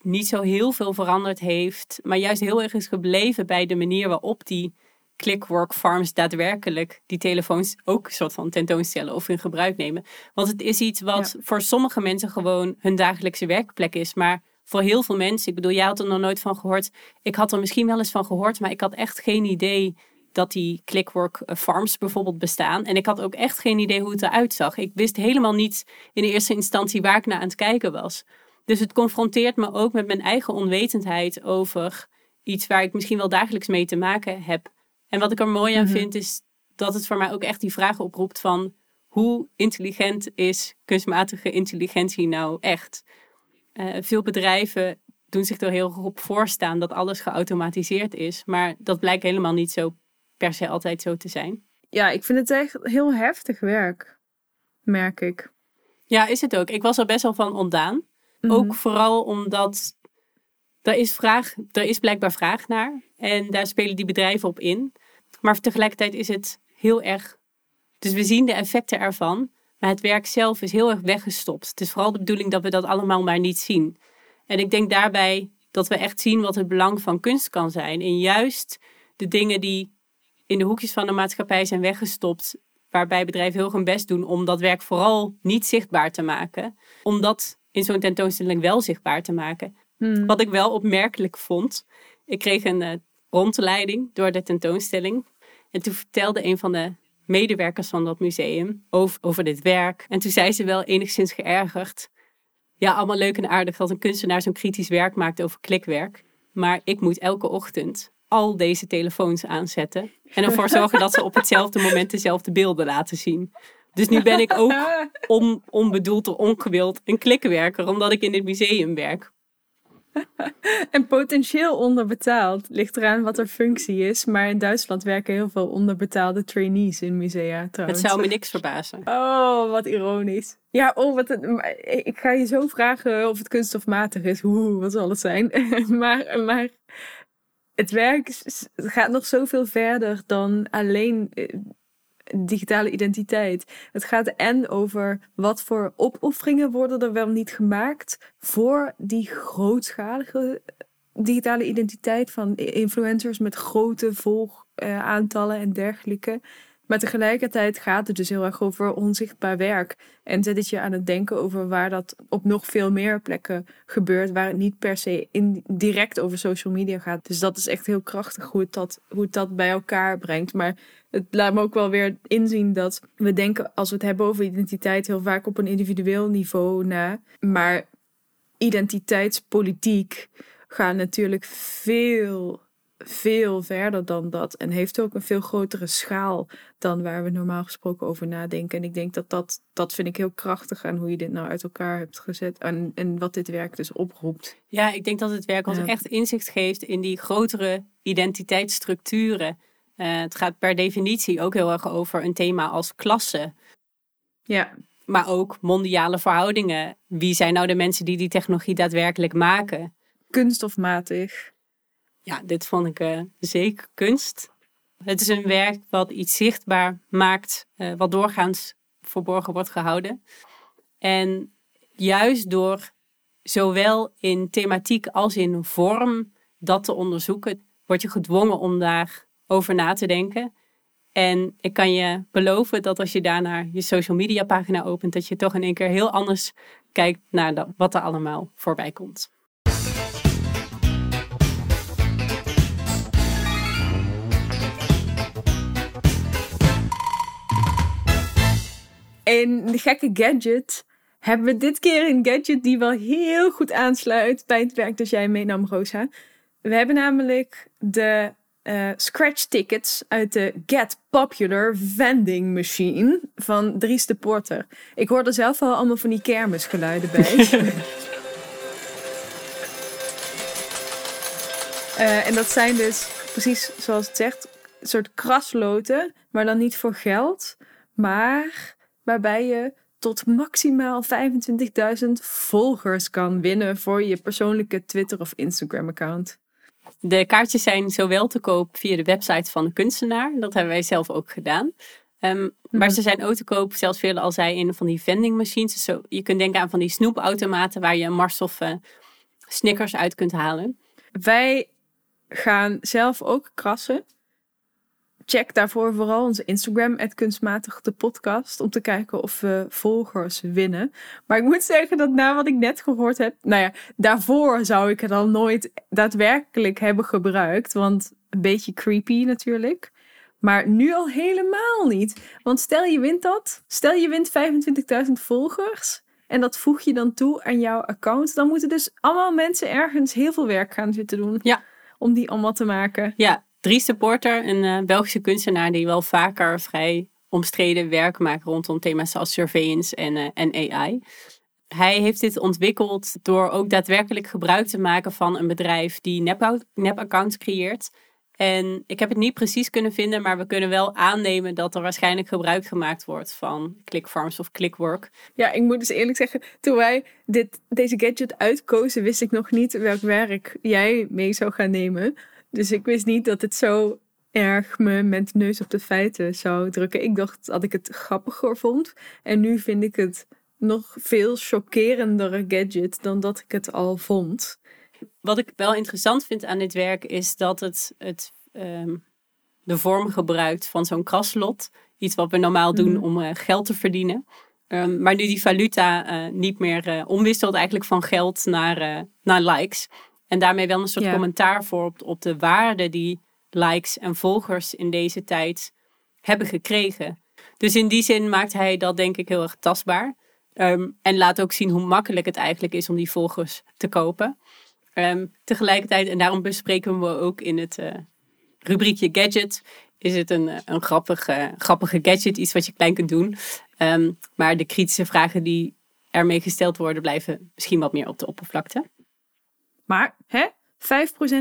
niet zo heel veel veranderd heeft, maar juist heel erg is gebleven bij de manier waarop die clickwork farms daadwerkelijk die telefoons ook soort van tentoonstellen of in gebruik nemen. Want het is iets wat voor sommige mensen gewoon hun dagelijkse werkplek is, maar voor heel veel mensen, ik bedoel, jij had er nog nooit van gehoord. Ik had er misschien wel eens van gehoord, maar ik had echt geen idee dat die clickwork eh, farms bijvoorbeeld bestaan. En ik had ook echt geen idee hoe het eruit zag. Ik wist helemaal niet in de eerste instantie waar ik naar aan het kijken was. Dus het confronteert me ook met mijn eigen onwetendheid over iets waar ik misschien wel dagelijks mee te maken heb. En wat ik er mooi aan Mhm. vind is dat het voor mij ook echt die vraag oproept van hoe intelligent is kunstmatige intelligentie nou echt? Eh, veel bedrijven doen zich er heel op voorstaan dat alles geautomatiseerd is, maar dat blijkt helemaal niet zo per se altijd zo te zijn. Ja, ik vind het echt heel heftig werk, merk ik. Ja, is het ook. Ik was er best wel van ontdaan. Mhm. Ook vooral omdat er is, vraag, er is blijkbaar vraag naar. En daar spelen die bedrijven op in. Maar tegelijkertijd is het heel erg. Dus we zien de effecten ervan. Maar het werk zelf is heel erg weggestopt. Het is vooral de bedoeling dat we dat allemaal maar niet zien. En ik denk daarbij dat we echt zien wat het belang van kunst kan zijn. En juist de dingen die in de hoekjes van de maatschappij zijn weggestopt. Waarbij bedrijven heel hun best doen om dat werk vooral niet zichtbaar te maken. Om dat in zo'n tentoonstelling wel zichtbaar te maken. Hmm. Wat ik wel opmerkelijk vond. Ik kreeg een eh, rondleiding door de tentoonstelling. En toen vertelde een van de medewerkers van dat museum over, over dit werk. En toen zei ze wel enigszins geërgerd. Ja, allemaal leuk en aardig dat een kunstenaar zo'n kritisch werk maakt over klikwerk. Maar ik moet elke ochtend al deze telefoons aanzetten. En ervoor zorgen dat ze op hetzelfde moment dezelfde beelden laten zien. Dus nu ben ik ook on, onbedoeld of ongewild een klikwerker, omdat ik in dit museum werk. En potentieel onderbetaald. Ligt eraan wat er functie is. Maar in Duitsland werken heel veel onderbetaalde trainees in musea trouwens. Het zou me niks verbazen. Oh, wat ironisch. Ja, oh, wat ik ga je zo vragen of het kunststofmatig is. Hoe, wat zal het zijn? maar, maar het werk gaat nog zoveel verder dan alleen eh, digitale identiteit. Het gaat en over wat voor opofferingen worden er wel niet gemaakt voor die grootschalige digitale identiteit van influencers met grote volgaantallen en dergelijke. Maar tegelijkertijd gaat het dus heel erg over onzichtbaar werk. En zet het je aan het denken over waar dat op nog veel meer plekken gebeurt. Waar het niet per se in, direct over social media gaat. Dus dat is echt heel krachtig hoe het, dat, hoe het dat bij elkaar brengt. Maar het laat me ook wel weer inzien dat we denken, als we het hebben over identiteit, heel vaak op een individueel niveau na. Maar identiteitspolitiek gaat natuurlijk veel veel verder dan dat. En heeft ook een veel grotere schaal dan waar we normaal gesproken over nadenken. En ik denk dat dat, dat vind ik heel krachtig aan hoe je dit nou uit elkaar hebt gezet. En, en wat dit werk dus oproept. Ja, ik denk dat het werk ons echt inzicht geeft in die grotere identiteitsstructuren. Uh, het gaat per definitie ook heel erg over een thema als klasse. Ja. Maar ook mondiale verhoudingen. Wie zijn nou de mensen die die technologie daadwerkelijk maken? Kunstofmatig. Ja, dit vond ik uh, zeker kunst. Het is een werk wat iets zichtbaar maakt, uh, wat doorgaans verborgen wordt gehouden. En juist door zowel in thematiek als in vorm dat te onderzoeken, word je gedwongen om daarover na te denken. En ik kan je beloven dat als je daarna je social media pagina opent, dat je toch in één keer heel anders kijkt naar wat er allemaal voorbij komt. En de gekke gadget hebben we dit keer een gadget die wel heel goed aansluit bij het werk dat jij meenam, Rosa. We hebben namelijk de uh, scratch tickets uit de Get Popular Vending Machine van Dries de Porter. Ik hoorde zelf al allemaal van die kermisgeluiden bij. uh, en dat zijn dus, precies zoals het zegt, een soort krasloten, maar dan niet voor geld, maar waarbij je tot maximaal 25.000 volgers kan winnen voor je persoonlijke Twitter of Instagram account. De kaartjes zijn zowel te koop via de website van de kunstenaar, dat hebben wij zelf ook gedaan. Um, Maar ze zijn ook te koop, zelfs veel al zei, in van die vending machines. Zo, je kunt denken aan van die snoepautomaten waar je Mars of uh, Snickers uit kunt halen. Wij gaan zelf ook krassen check daarvoor vooral onze Instagram, kunstmatig de podcast, om te kijken of we volgers winnen. Maar ik moet zeggen dat na wat ik net gehoord heb, nou ja, daarvoor zou ik het al nooit daadwerkelijk hebben gebruikt, want een beetje creepy natuurlijk. Maar nu al helemaal niet. Want stel je wint dat, stel je wint 25.000 volgers. En dat voeg je dan toe aan jouw account. Dan moeten dus allemaal mensen ergens heel veel werk gaan zitten doen. Ja. Om die allemaal te maken. Ja, Dries de Porter, een uh, Belgische kunstenaar die wel vaker vrij omstreden werk maakt rondom thema's als surveillance en, uh, en AI. Hij heeft dit ontwikkeld door ook daadwerkelijk gebruik te maken van een bedrijf die nep-accounts creëert. En ik heb het niet precies kunnen vinden, maar we kunnen wel aannemen dat er waarschijnlijk gebruik gemaakt wordt van ClickFarms of ClickWork. Ja, ik moet dus eerlijk zeggen, toen wij dit, deze gadget uitkozen, wist ik nog niet welk werk jij mee zou gaan nemen. Dus ik wist niet dat het zo erg me met de neus op de feiten zou drukken. Ik dacht dat ik het grappiger vond. En nu vind ik het nog veel chockerendere gadget dan dat ik het al vond. Wat ik wel interessant vind aan dit werk is dat het, het um, de vorm gebruikt van zo'n kraslot. Iets wat we normaal doen mhm. om uh, geld te verdienen. Um, maar nu die valuta uh, niet meer uh, omwisselt eigenlijk van geld naar, naar likes. En daarmee wel een soort commentaar voor op, op, de waarde die likes en volgers in deze tijd hebben gekregen. Dus in die zin maakt hij dat denk ik heel erg tastbaar. Ehm, en laat ook zien hoe makkelijk het eigenlijk is om die volgers te kopen. Um, tegelijkertijd, en daarom bespreken we ook in het uh, rubriekje gadget, is het een, een grappige, grappige gadget, iets wat je klein kunt doen. Um, maar de kritische vragen die ermee gesteld worden, blijven misschien wat meer op de oppervlakte. Maar hè,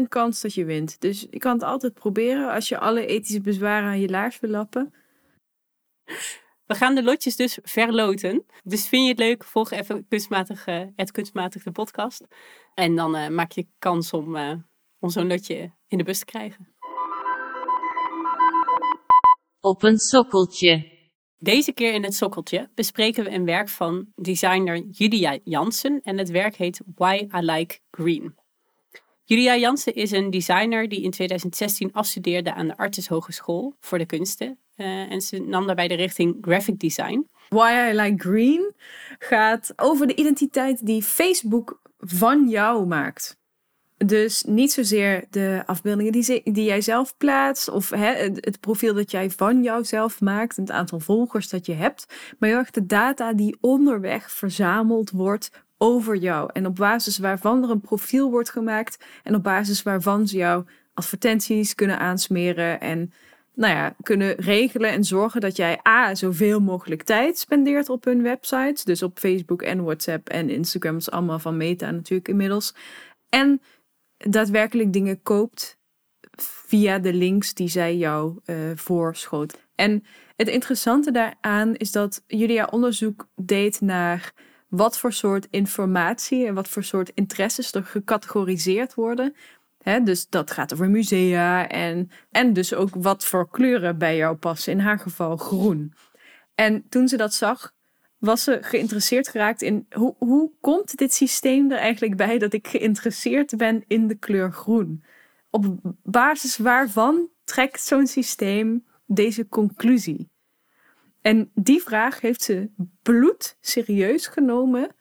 5% kans dat je wint. Dus je kan het altijd proberen als je alle ethische bezwaren aan je laars wil lappen. We gaan de lotjes dus verloten. Dus vind je het leuk, volg even kunstmatig, uh, het kunstmatig de podcast. En dan uh, maak je kans om, uh, om zo'n lotje in de bus te krijgen. Op een sokkeltje. Deze keer in het sokkeltje bespreken we een werk van designer Julia Jansen en het werk heet Why I Like Green. Julia Jansen is een designer die in 2016 afstudeerde aan de Artes Hogeschool voor de kunsten. Uh, en ze nam daarbij de richting graphic design. Why I Like Green gaat over de identiteit die Facebook van jou maakt. Dus niet zozeer de afbeeldingen die, die jij zelf plaatst, of hè, het profiel dat jij van jouzelf maakt, het aantal volgers dat je hebt, maar heel erg de data die onderweg verzameld wordt over jou. En op basis waarvan er een profiel wordt gemaakt en op basis waarvan ze jou advertenties kunnen aansmeren en nou ja, kunnen regelen en zorgen dat jij A, zoveel mogelijk tijd spendeert op hun websites. Dus op Facebook en WhatsApp en Instagram, is allemaal van Meta natuurlijk inmiddels. En daadwerkelijk dingen koopt via de links die zij jou uh, voorschoot. En het interessante daaraan is dat Julia onderzoek deed naar wat voor soort informatie en wat voor soort interesses er gecategoriseerd worden. dus dat gaat over musea en, en dus ook wat voor kleuren bij jou passen. In haar geval groen. En toen ze dat zag, was ze geïnteresseerd geraakt in hoe, hoe komt dit systeem er eigenlijk bij dat ik geïnteresseerd ben in de kleur groen? Op basis waarvan trekt zo'n systeem deze conclusie? En die vraag heeft ze bloed serieus genomen.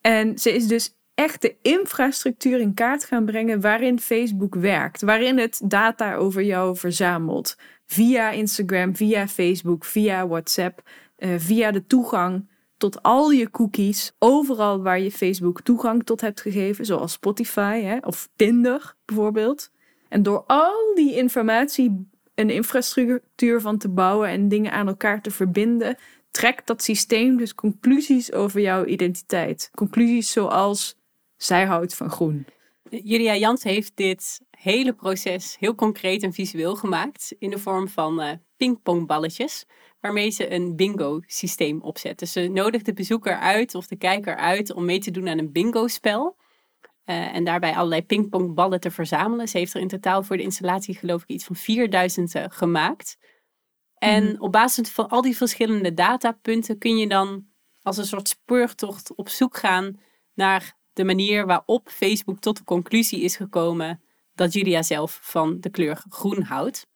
En ze is dus echt de infrastructuur in kaart gaan brengen waarin Facebook werkt. Waarin het data over jou verzamelt. Via Instagram, via Facebook, via WhatsApp, uh, via de toegang tot al je cookies. Overal waar je Facebook toegang tot hebt gegeven, zoals Spotify hè, of Tinder bijvoorbeeld. En door al die informatie een infrastructuur van te bouwen en dingen aan elkaar te verbinden, trekt dat systeem dus conclusies over jouw identiteit. Conclusies zoals zij houdt van groen. Julia Jans heeft dit hele proces heel concreet en visueel gemaakt in de vorm van uh, pingpongballetjes, waarmee ze een bingo-systeem opzet. Dus ze nodigt de bezoeker uit of de kijker uit om mee te doen aan een bingo-spel. Uh, en daarbij allerlei pingpongballen te verzamelen. Ze heeft er in totaal voor de installatie geloof ik iets van 4000 uh, gemaakt. En mm. op basis van al die verschillende datapunten kun je dan als een soort speurtocht op zoek gaan naar de manier waarop Facebook tot de conclusie is gekomen dat Julia zelf van de kleur groen houdt.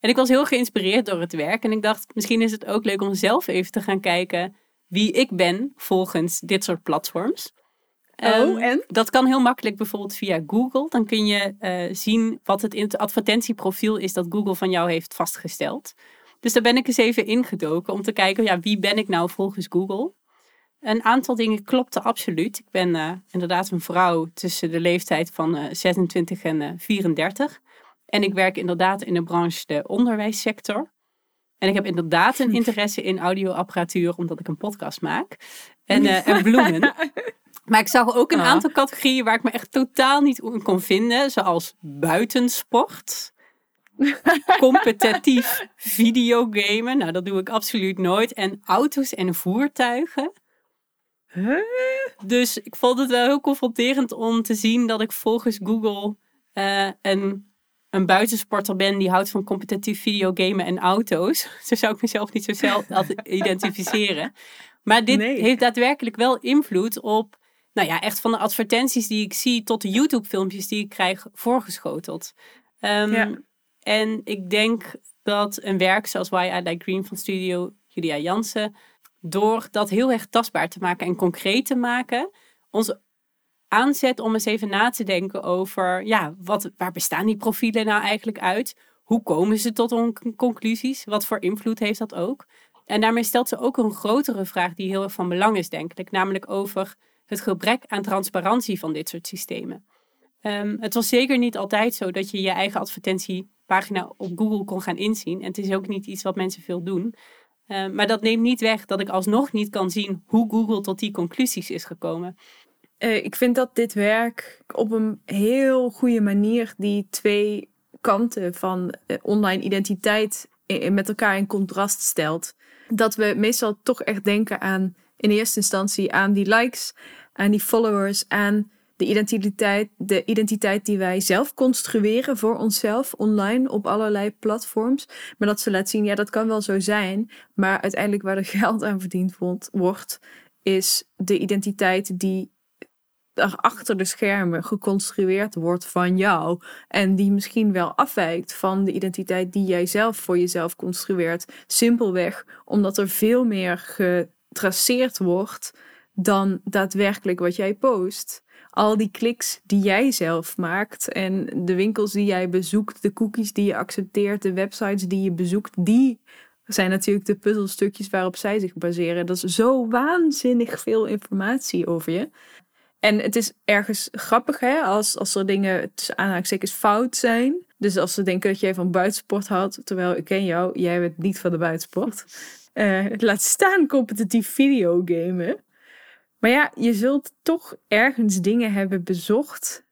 En ik was heel geïnspireerd door het werk en ik dacht misschien is het ook leuk om zelf even te gaan kijken wie ik ben volgens dit soort platforms. Oh, ehm, en? Dat kan heel makkelijk bijvoorbeeld via Google. Dan kun je uh, zien wat het in het advertentieprofiel is dat Google van jou heeft vastgesteld. Dus daar ben ik eens even ingedoken om te kijken, ja, wie ben ik nou volgens Google? Een aantal dingen klopten absoluut. Ik ben uh, inderdaad een vrouw tussen de leeftijd van uh, 26 en 34. En ik werk inderdaad in de branche de onderwijssector. En ik heb inderdaad een interesse in audioapparatuur, omdat ik een podcast maak. En, en bloemen. Maar ik zag ook een ah. aantal categorieën waar ik me echt totaal niet in kon vinden. Zoals buitensport. competitief videogamen. Nou, dat doe ik absoluut nooit. En auto's en voertuigen. Huh? Dus ik vond het wel heel confronterend om te zien dat ik volgens Google uh, een, een buitensporter ben die houdt van competitief videogamen en auto's. Zo zou ik mezelf niet zo zelf identificeren. Maar dit heeft daadwerkelijk wel invloed op nou ja, echt van de advertenties die ik zie tot de YouTube-filmpjes die ik krijg voorgeschoteld. Um, ja. En ik denk dat een werk zoals Why I Like Green van studio Julia Jansen, door dat heel erg tastbaar te maken en concreet te maken, ons aanzet om eens even na te denken over, ja, wat, waar bestaan die profielen nou eigenlijk uit? Hoe komen ze tot hun conclusies? Wat voor invloed heeft dat ook? En daarmee stelt ze ook een grotere vraag die heel erg van belang is, denk ik, namelijk over het gebrek aan transparantie van dit soort systemen. Ehm, het was zeker niet altijd zo dat je je eigen advertentiepagina op Google kon gaan inzien. En het is ook niet iets wat mensen veel doen. Ehm, maar dat neemt niet weg dat ik alsnog niet kan zien hoe Google tot die conclusies is gekomen. Uh, ik vind dat dit werk op een heel goede manier die twee kanten van uh, online identiteit met elkaar in contrast stelt. Dat we meestal toch echt denken aan, in eerste instantie, aan die likes, aan die followers, aan de identiteit, de identiteit die wij zelf construeren voor onszelf online op allerlei platforms. Maar dat ze laat zien, ja, dat kan wel zo zijn. Maar uiteindelijk waar er geld aan verdiend wordt, is de identiteit die achter de schermen geconstrueerd wordt van jou. En die misschien wel afwijkt van de identiteit die jij zelf voor jezelf construeert. Simpelweg omdat er veel meer getraceerd wordt dan daadwerkelijk wat jij post. Al die kliks die jij zelf maakt en de winkels die jij bezoekt, de cookies die je accepteert, de websites die je bezoekt, die zijn natuurlijk de puzzelstukjes waarop zij zich baseren. Dat is zo waanzinnig veel informatie over je. En het is ergens grappig hè, als, als er dingen tussen aanhalingstekens fout zijn. Dus als ze denken dat jij van buitensport houdt, terwijl ik ken jou, jij bent niet van de buitensport. Uh, laat staan competitief videogamen. Maar ja, je zult toch ergens dingen hebben bezocht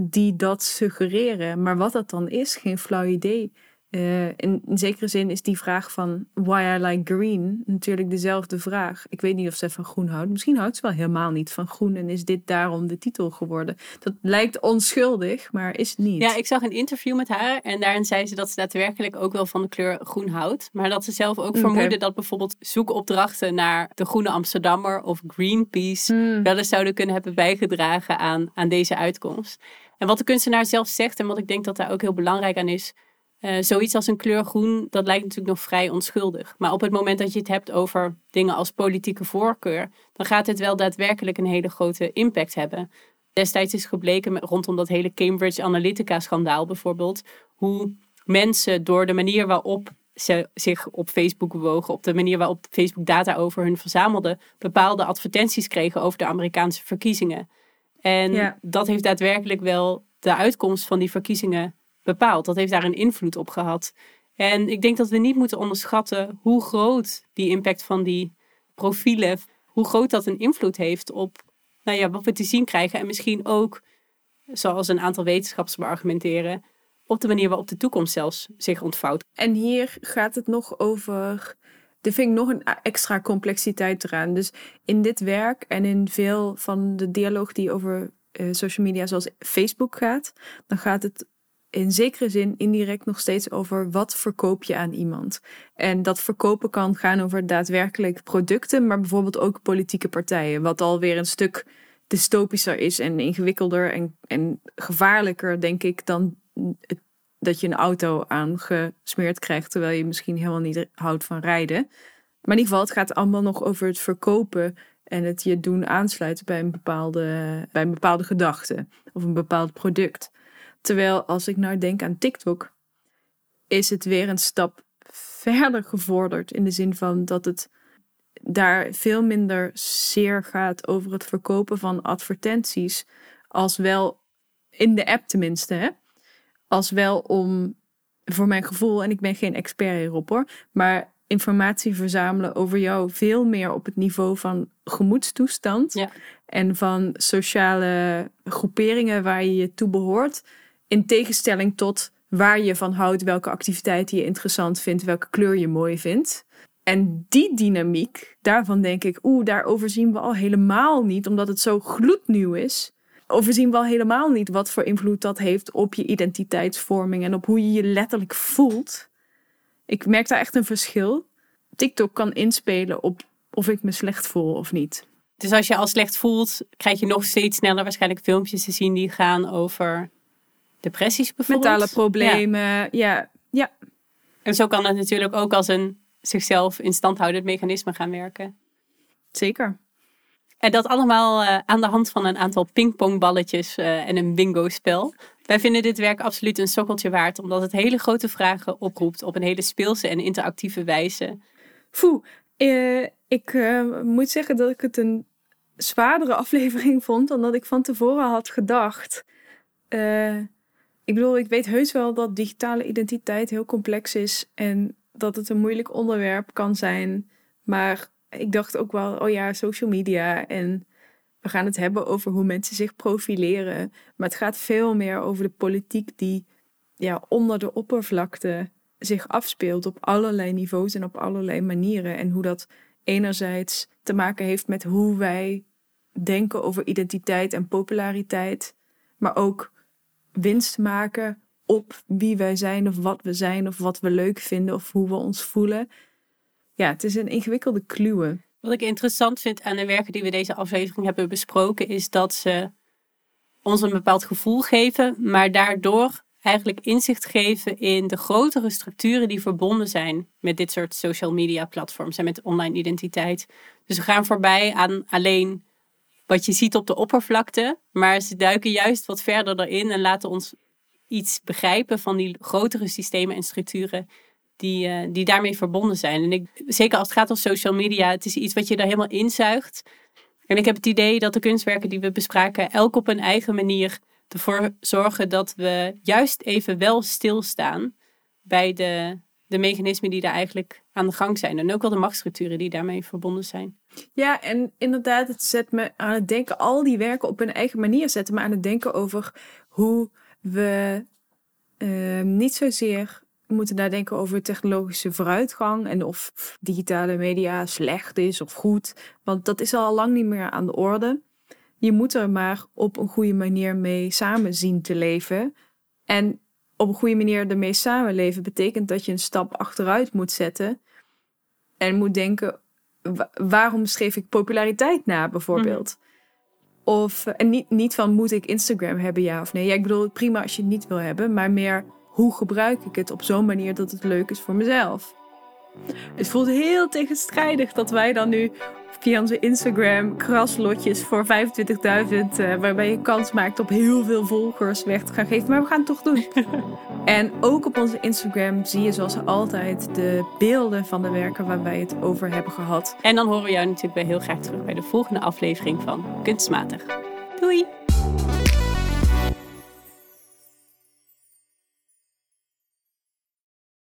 die dat suggereren. Maar wat dat dan is, geen flauw idee. Uh, in, zekere zin is die vraag van why I like green natuurlijk dezelfde vraag. Ik weet niet of ze van groen houdt. Misschien houdt ze wel helemaal niet van groen en is dit daarom de titel geworden. Dat lijkt onschuldig, maar is het niet. Ja, ik zag een interview met haar en daarin zei ze dat ze daadwerkelijk ook wel van de kleur groen houdt. Maar dat ze zelf ook vermoedde dat bijvoorbeeld zoekopdrachten naar de Groene Amsterdammer of Greenpeace hmm. wel eens zouden kunnen hebben bijgedragen aan, aan deze uitkomst. En wat de kunstenaar zelf zegt en wat ik denk dat daar ook heel belangrijk aan is uh, zoiets als een kleur groen, dat lijkt natuurlijk nog vrij onschuldig. Maar op het moment dat je het hebt over dingen als politieke voorkeur, dan gaat het wel daadwerkelijk een hele grote impact hebben. Destijds is gebleken met, rondom dat hele Cambridge Analytica-schandaal bijvoorbeeld, hoe mensen door de manier waarop ze zich op Facebook bewogen, op de manier waarop Facebook data over hun verzamelde, bepaalde advertenties kregen over de Amerikaanse verkiezingen. En dat heeft daadwerkelijk wel de uitkomst van die verkiezingen bepaald. Dat heeft daar een invloed op gehad. En ik denk dat we niet moeten onderschatten hoe groot die impact van die profielen, hoe groot dat een invloed heeft op nou ja, wat we te zien krijgen. En misschien ook, zoals een aantal wetenschappers beargumenteren, op de manier waarop de toekomst zelfs zich ontvouwt. En hier gaat het nog over. Er vind ik nog een extra complexiteit eraan. Dus in dit werk en in veel van de dialoog die over uh, social media zoals Facebook gaat, dan gaat het in zekere zin indirect nog steeds over wat verkoop je aan iemand. En dat verkopen kan gaan over daadwerkelijk producten, maar bijvoorbeeld ook politieke partijen. Wat alweer een stuk dystopischer is en ingewikkelder en, en gevaarlijker, denk ik, dan dat je een auto aangesmeerd krijgt terwijl je misschien helemaal niet houdt van rijden. Maar in ieder geval, het gaat allemaal nog over het verkopen en het je doen aansluiten bij een bepaalde, bij een bepaalde gedachte of een bepaald product. Terwijl als ik nou denk aan TikTok, is het weer een stap verder gevorderd. In de zin van dat het daar veel minder zeer gaat over het verkopen van advertenties. Als wel in de app tenminste. Hè? Als wel om, voor mijn gevoel, en ik ben geen expert hierop hoor. Maar informatie verzamelen over jou veel meer op het niveau van gemoedstoestand. Ja. En van sociale groeperingen waar je je toe behoort in tegenstelling tot waar je van houdt, welke activiteiten je interessant vindt, welke kleur je mooi vindt. En die dynamiek, daarvan denk ik, oeh, daar overzien we al helemaal niet, omdat het zo gloednieuw is. Overzien we al helemaal niet wat voor invloed dat heeft op je identiteitsvorming en op hoe je je letterlijk voelt. Ik merk daar echt een verschil. TikTok kan inspelen op of ik me slecht voel of niet. Dus als je al slecht voelt, krijg je nog steeds sneller waarschijnlijk filmpjes te zien die gaan over depressies bijvoorbeeld. Mentale problemen, ja. ja. En zo kan het natuurlijk ook als een zichzelf in stand houdend mechanisme gaan werken. Zeker. En dat allemaal eh, aan de hand van een aantal pingpongballetjes uh, en een bingo-spel. Wij vinden dit werk absoluut een sokkeltje waard, omdat het hele grote vragen oproept op een hele speelse en interactieve wijze. Foe, uh, ik moet zeggen dat ik het een zwaardere aflevering vond dan dat ik van tevoren had gedacht. Ik bedoel, ik weet heus wel dat digitale identiteit heel complex is en dat het een moeilijk onderwerp kan zijn. Maar ik dacht ook wel, oh ja, social media en we gaan het hebben over hoe mensen zich profileren. Maar het gaat veel meer over de politiek die ja, onder de oppervlakte zich afspeelt op allerlei niveaus en op allerlei manieren. En hoe dat enerzijds te maken heeft met hoe wij denken over identiteit en populariteit, maar ook winst maken op wie wij zijn of wat we zijn of wat we leuk vinden of hoe we ons voelen. Ja, het is een ingewikkelde kluwe. Wat ik interessant vind aan de werken die we deze aflevering hebben besproken, is dat ze ons een bepaald gevoel geven, maar daardoor eigenlijk inzicht geven in de grotere structuren die verbonden zijn met dit soort social media platforms en met online identiteit. Dus we gaan voorbij aan alleen wat je ziet op de oppervlakte, maar ze duiken juist wat verder erin en laten ons iets begrijpen van die grotere systemen en structuren die, uh, die daarmee verbonden zijn. En ik, zeker als het gaat om social media, het is iets wat je daar helemaal inzuigt. En ik heb het idee dat de kunstwerken die we bespraken, elk op een eigen manier ervoor zorgen dat we juist even wel stilstaan bij de, de mechanismen die daar eigenlijk aan de gang zijn. En ook wel de machtsstructuren die daarmee verbonden zijn. Ja, en inderdaad, het zet me aan het denken, al die werken op hun eigen manier zetten me aan het denken over hoe we uh, niet zozeer moeten nadenken over technologische vooruitgang en of digitale media slecht is of goed. Want dat is al lang niet meer aan de orde. Je moet er maar op een goede manier mee samen zien te leven. En op een goede manier ermee samenleven betekent dat je een stap achteruit moet zetten. En moet denken, waarom schreef ik populariteit na bijvoorbeeld? Mhm. Of, en niet, niet van moet ik Instagram hebben, ja of nee. Ja, ik bedoel, prima als je het niet wil hebben, maar meer hoe gebruik ik het op zo'n manier dat het leuk is voor mezelf? Het voelt heel tegenstrijdig dat wij dan nu via onze Instagram kraslotjes voor 25.000, uh, waarbij je kans maakt op heel veel volgers weg te gaan geven. Maar we gaan het toch doen. en ook op onze Instagram zie je zoals altijd de beelden van de werken waar wij het over hebben gehad. En dan horen we jou natuurlijk weer heel graag terug bij de volgende aflevering van Kunstmatig. Doei!